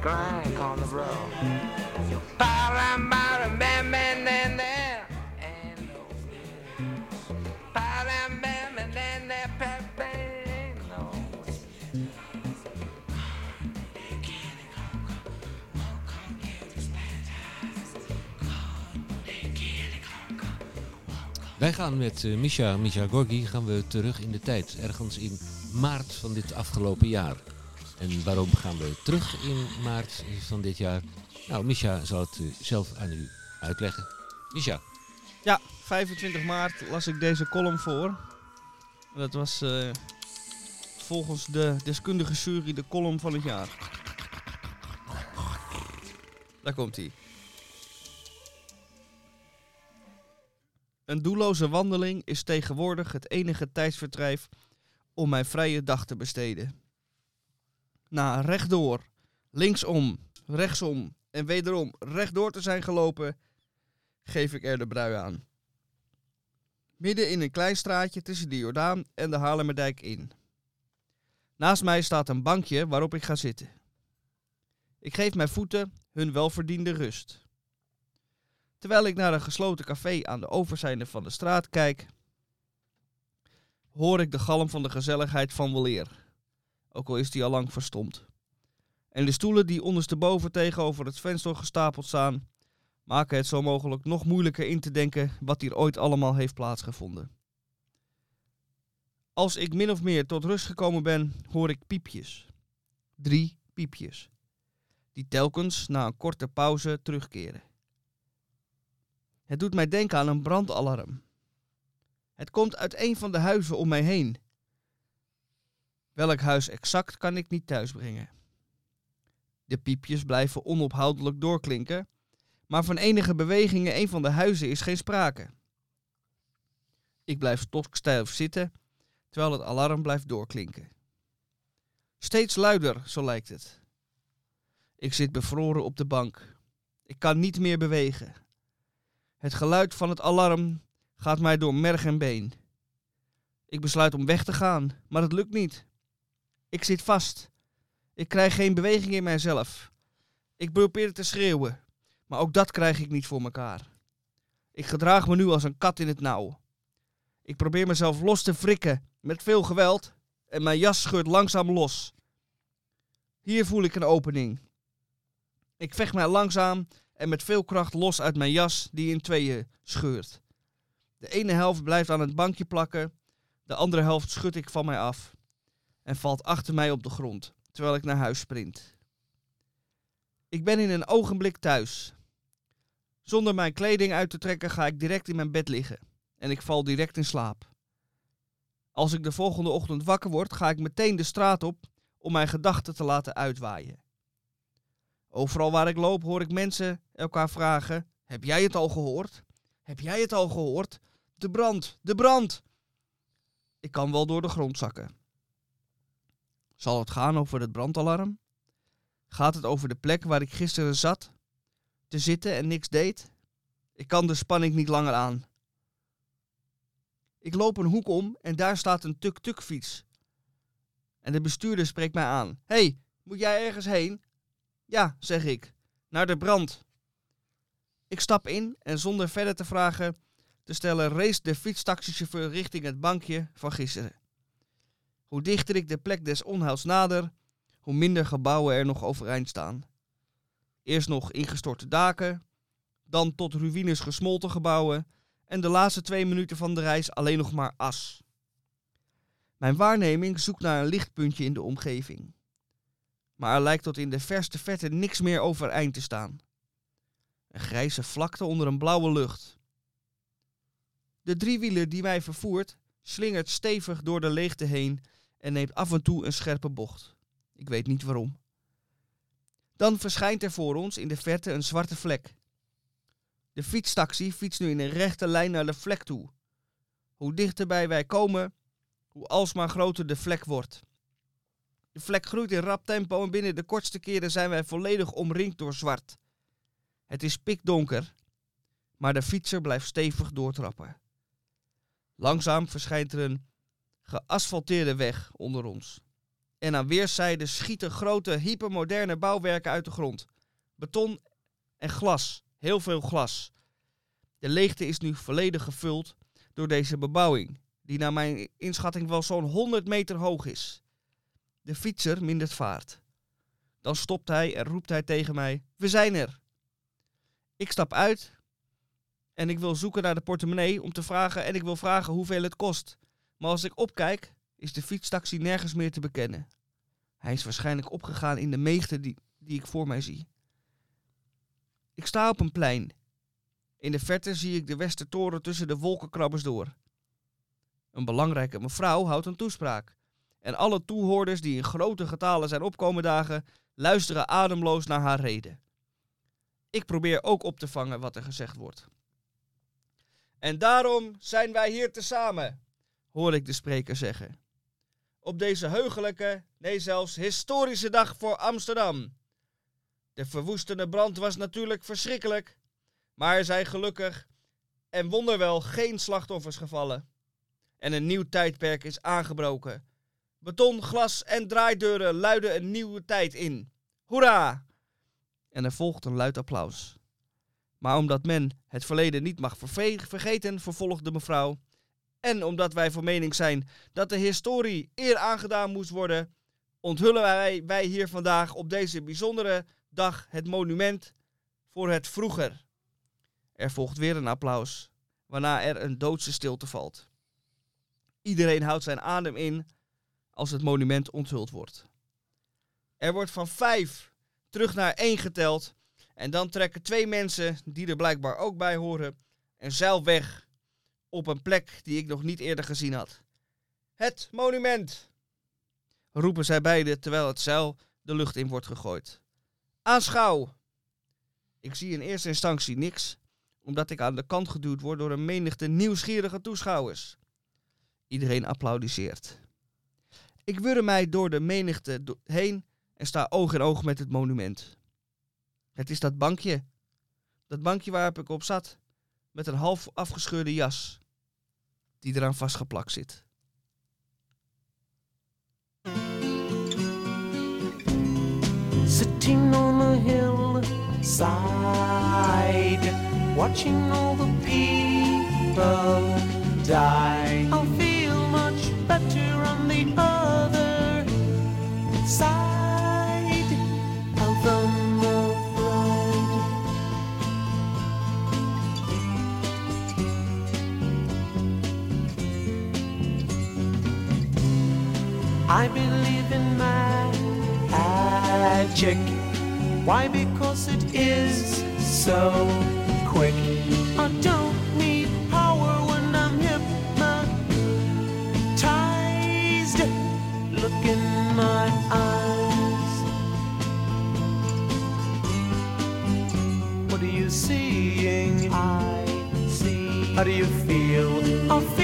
Crank on the bra. Powder the mile and man, man, man, man. Wij gaan met eh, Misha, Misha Gorgi gaan we terug in de tijd. Ergens in maart van dit afgelopen jaar. En waarom gaan we terug in maart van dit jaar? Nou, Misha zal het eh, zelf aan u uitleggen. Misha. Ja, 25 maart las ik deze column voor. Dat was eh, volgens de deskundige jury de column van het jaar. Daar komt hij. Een doelloze wandeling is tegenwoordig het enige tijdsverdrijf om mijn vrije dag te besteden. Na rechtdoor, linksom, rechtsom en wederom rechtdoor te zijn gelopen, geef ik er de brui aan. Midden in een klein straatje tussen de Jordaan en de Haarlemmerdijk in. Naast mij staat een bankje waarop ik ga zitten. Ik geef mijn voeten hun welverdiende rust. Terwijl ik naar een gesloten café aan de overzijde van de straat kijk, hoor ik de galm van de gezelligheid van weleer, ook al is die al lang verstomd. En de stoelen die ondersteboven tegenover het venster gestapeld staan, maken het zo mogelijk nog moeilijker in te denken wat hier ooit allemaal heeft plaatsgevonden. Als ik min of meer tot rust gekomen ben, hoor ik piepjes. Drie piepjes. Die telkens na een korte pauze terugkeren. Het doet mij denken aan een brandalarm. Het komt uit een van de huizen om mij heen. Welk huis exact kan ik niet thuisbrengen. De piepjes blijven onophoudelijk doorklinken, maar van enige beweging in een van de huizen is geen sprake. Ik blijf stokstijf zitten, terwijl het alarm blijft doorklinken. Steeds luider, zo lijkt het. Ik zit bevroren op de bank. Ik kan niet meer bewegen. Het geluid van het alarm gaat mij door merg en been. Ik besluit om weg te gaan, maar het lukt niet. Ik zit vast. Ik krijg geen beweging in mijzelf. Ik probeer te schreeuwen, maar ook dat krijg ik niet voor mekaar. Ik gedraag me nu als een kat in het nauw. Ik probeer mezelf los te wrikken met veel geweld en mijn jas scheurt langzaam los. Hier voel ik een opening. Ik vecht mij langzaam en met veel kracht los uit mijn jas die in tweeën scheurt. De ene helft blijft aan het bankje plakken, de andere helft schud ik van mij af en valt achter mij op de grond, terwijl ik naar huis sprint. Ik ben in een ogenblik thuis. Zonder mijn kleding uit te trekken ga ik direct in mijn bed liggen. En ik val direct in slaap. Als ik de volgende ochtend wakker word, ga ik meteen de straat op om mijn gedachten te laten uitwaaien. Overal waar ik loop hoor ik mensen elkaar vragen: Heb jij het al gehoord? Heb jij het al gehoord? De brand, de brand! Ik kan wel door de grond zakken. Zal het gaan over het brandalarm? Gaat het over de plek waar ik gisteren zat, te zitten en niks deed? Ik kan de spanning niet langer aan. Ik loop een hoek om en daar staat een tuk-tuk fiets. En de bestuurder spreekt mij aan. hey, moet jij ergens heen? Ja, zeg ik. Naar de brand. Ik stap in en zonder verder te vragen te stellen race de fietstaxichauffeur richting het bankje van gisteren. Hoe dichter ik de plek des onheils nader, hoe minder gebouwen er nog overeind staan. Eerst nog ingestorte daken, dan tot ruïnes gesmolten gebouwen en de laatste twee minuten van de reis alleen nog maar as. Mijn waarneming zoekt naar een lichtpuntje in de omgeving. Maar er lijkt tot in de verste verte niks meer overeind te staan. Een grijze vlakte onder een blauwe lucht. De driewieler die mij vervoert slingert stevig door de leegte heen en neemt af en toe een scherpe bocht. Ik weet niet waarom. Dan verschijnt er voor ons in de verte een zwarte vlek. De fietstaxi fietst nu in een rechte lijn naar de vlek toe. Hoe dichterbij wij komen, hoe alsmaar groter de vlek wordt. De vlek groeit in rap tempo en binnen de kortste keren zijn wij volledig omringd door zwart. Het is pikdonker, maar de fietser blijft stevig doortrappen. Langzaam verschijnt er een geasfalteerde weg onder ons. En aan weerszijden schieten grote, hypermoderne bouwwerken uit de grond. Beton en glas, heel veel glas. De leegte is nu volledig gevuld door deze bebouwing, die naar mijn inschatting wel zo'n 100 meter hoog is. De fietser mindert vaart. Dan stopt hij en roept hij tegen mij: We zijn er. Ik stap uit en ik wil zoeken naar de portemonnee om te vragen en ik wil vragen hoeveel het kost. Maar als ik opkijk, is de fietstaxi nergens meer te bekennen. Hij is waarschijnlijk opgegaan in de meegte die, die ik voor mij zie. Ik sta op een plein. In de verte zie ik de Westertoren tussen de wolkenkrabbers door. Een belangrijke mevrouw houdt een toespraak. En alle toehoorders die in grote getalen zijn opkomen dagen, luisteren ademloos naar haar reden. Ik probeer ook op te vangen wat er gezegd wordt. En daarom zijn wij hier tezamen, hoor ik de spreker zeggen. Op deze heugelijke, nee zelfs historische dag voor Amsterdam. De verwoestende brand was natuurlijk verschrikkelijk, maar er zijn gelukkig en wonderwel geen slachtoffers gevallen. En een nieuw tijdperk is aangebroken. Beton, glas en draaideuren luiden een nieuwe tijd in. Hoera! En er volgt een luid applaus. Maar omdat men het verleden niet mag vergeten, vervolgde mevrouw, en omdat wij van mening zijn dat de historie eer aangedaan moest worden, onthullen wij, wij hier vandaag op deze bijzondere dag het monument voor het vroeger. Er volgt weer een applaus, waarna er een doodse stilte valt. Iedereen houdt zijn adem in als het monument onthuld wordt. Er wordt van vijf terug naar één geteld en dan trekken twee mensen, die er blijkbaar ook bij horen, een zeil weg op een plek die ik nog niet eerder gezien had. Het monument! roepen zij beiden terwijl het zeil de lucht in wordt gegooid. Aanschouw! Ik zie in eerste instantie niks, omdat ik aan de kant geduwd word door een menigte nieuwsgierige toeschouwers. Iedereen applaudisseert. Ik wurm mij door de menigte heen en sta oog in oog met het monument. Het is dat bankje. Dat bankje waarop ik op zat, met een half afgescheurde jas, die eraan vastgeplakt zit. Sitting on a hillside, watching all the people die. Why? Because it is so quick. I don't need power when I'm hypnotized. Look in my eyes. What are you seeing? I see. How do you feel? I feel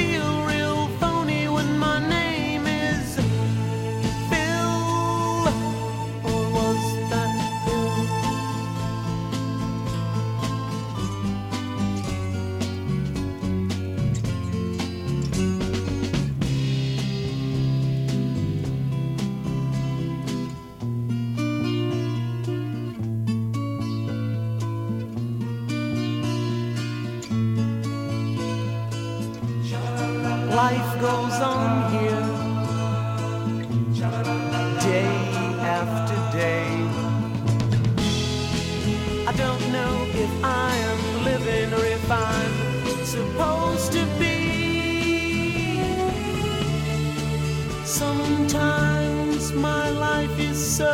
Sometimes my life is so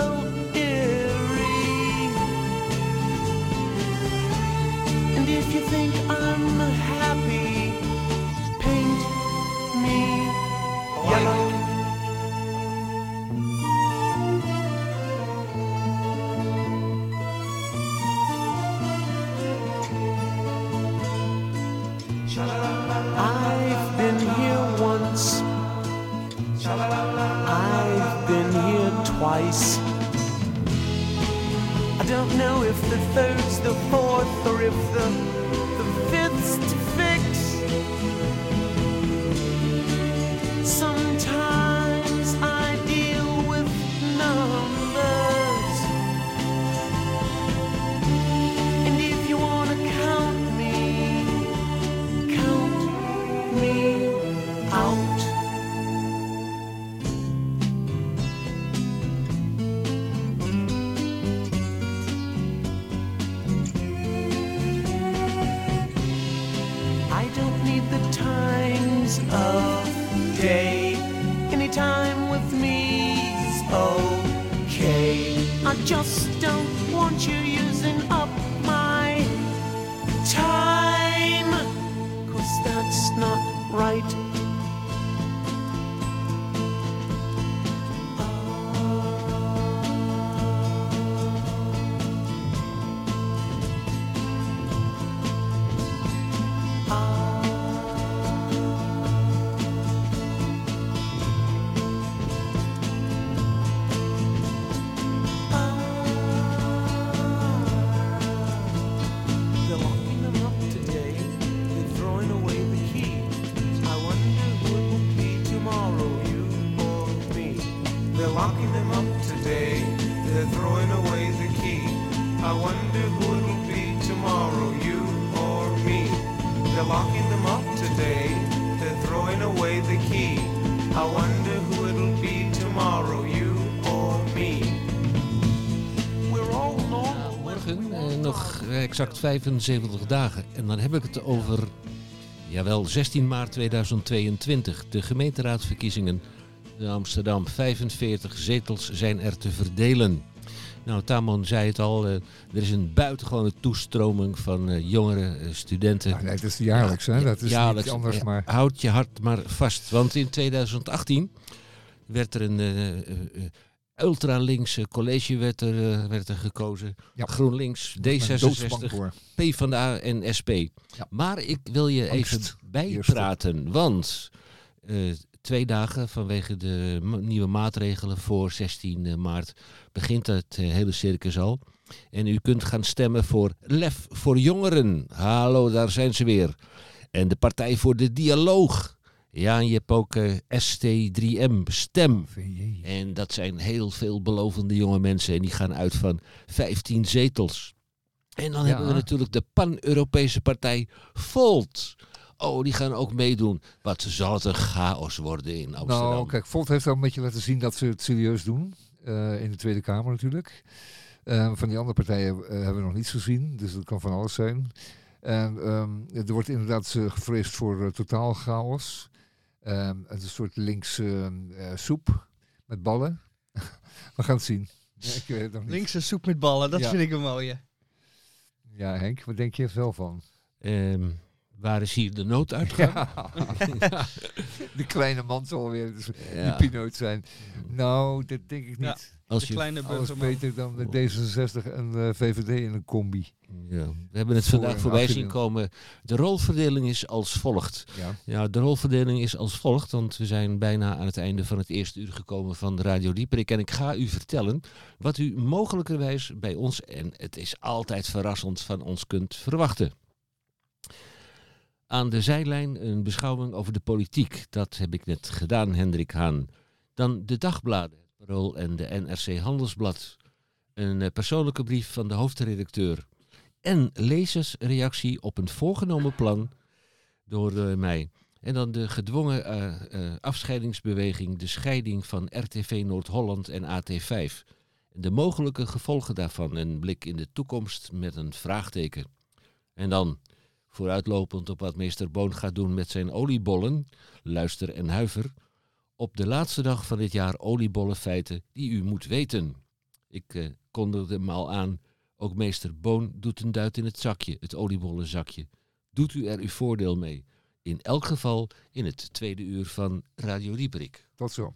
eerie. And if you think I'm happy, exact 75 dagen. En dan heb ik het over, jawel, 16 maart 2022. De gemeenteraadsverkiezingen in Amsterdam. 45 zetels zijn er te verdelen. Nou, Tamon zei het al, eh, er is een buitengewone toestroming van eh, jongere eh, studenten. Ja, nee, dat is jaarlijks, hè? Dat is Jaarlijks. niet anders, maar... Houd je hart maar vast. Want in 2018 werd er een ultralinkse college werd er, eh, werd er gekozen. Ja. GroenLinks, Ik ben doodsbang D66, voor. PvdA en SP. Maar ik wil je Angst. even bijpraten. Want eh, twee dagen vanwege de nieuwe maatregelen voor 16 maart begint het eh, hele circus al. En u kunt gaan stemmen voor Lef voor Jongeren. Hallo, daar zijn ze weer. En de Partij voor de Dialoog. Ja, en je hebt ook eh, ST3M, Stem. VJ. En dat zijn heel veel belovende jonge mensen. En die gaan uit van 15 zetels. En dan Ja. hebben we natuurlijk de Pan-Europese partij Volt. Oh, die gaan ook meedoen. Wat zal het een chaos worden in Amsterdam. Nou, kijk, Volt heeft al een beetje laten zien dat ze het serieus doen. eh, in de Tweede Kamer natuurlijk. Eh, van die andere partijen hebben we nog niets gezien, dus dat kan van alles zijn. En ehm, er wordt inderdaad gevreesd voor totaal chaos. Ehm, het is een soort linkse eh, soep met ballen. we gaan het zien. Ja, ik weet het nog niet. Linkse soep met ballen, dat Ja. vind ik een mooie. Ja, Henk, wat denk je er wel van? Ehm, Waar is hier de nooduitgang? Ja. De kleine man zal weer dus Ja. die Pinoot zijn. Nou, dat denk ik Ja. niet. Als de je, kleine Alles beter dan de D66 en eh, VVD in een combi. ja, we hebben het Voor- vandaag voorbij zien komen. De rolverdeling is als volgt. Ja. Ja, de rolverdeling is als volgt, want we zijn bijna aan het einde van het eerste uur gekomen van de Radio Dieperik. En ik ga u vertellen wat u mogelijkerwijs bij ons, en het is altijd verrassend, van ons kunt verwachten. Aan de zijlijn een beschouwing over de politiek. Dat heb ik net gedaan, Hendrik Haan. Dan de dagbladen, Parool en de NRC Handelsblad. Een eh, persoonlijke brief van de hoofdredacteur. En lezersreactie op een voorgenomen plan door eh, mij. En dan de gedwongen eh, afscheidingsbeweging, de scheiding van RTV Noord-Holland en AT5. De mogelijke gevolgen daarvan, een blik in de toekomst met een vraagteken. En dan, vooruitlopend op wat meester Boon gaat doen met zijn oliebollen, luister en huiver, op de laatste dag van dit jaar oliebollenfeiten die u moet weten. Ik eh, kondigde hem al aan, ook meester Boon doet een duit in het zakje, het oliebollenzakje. Doet u er uw voordeel mee? In elk geval in het tweede uur van Radio Dieperik. Tot zo.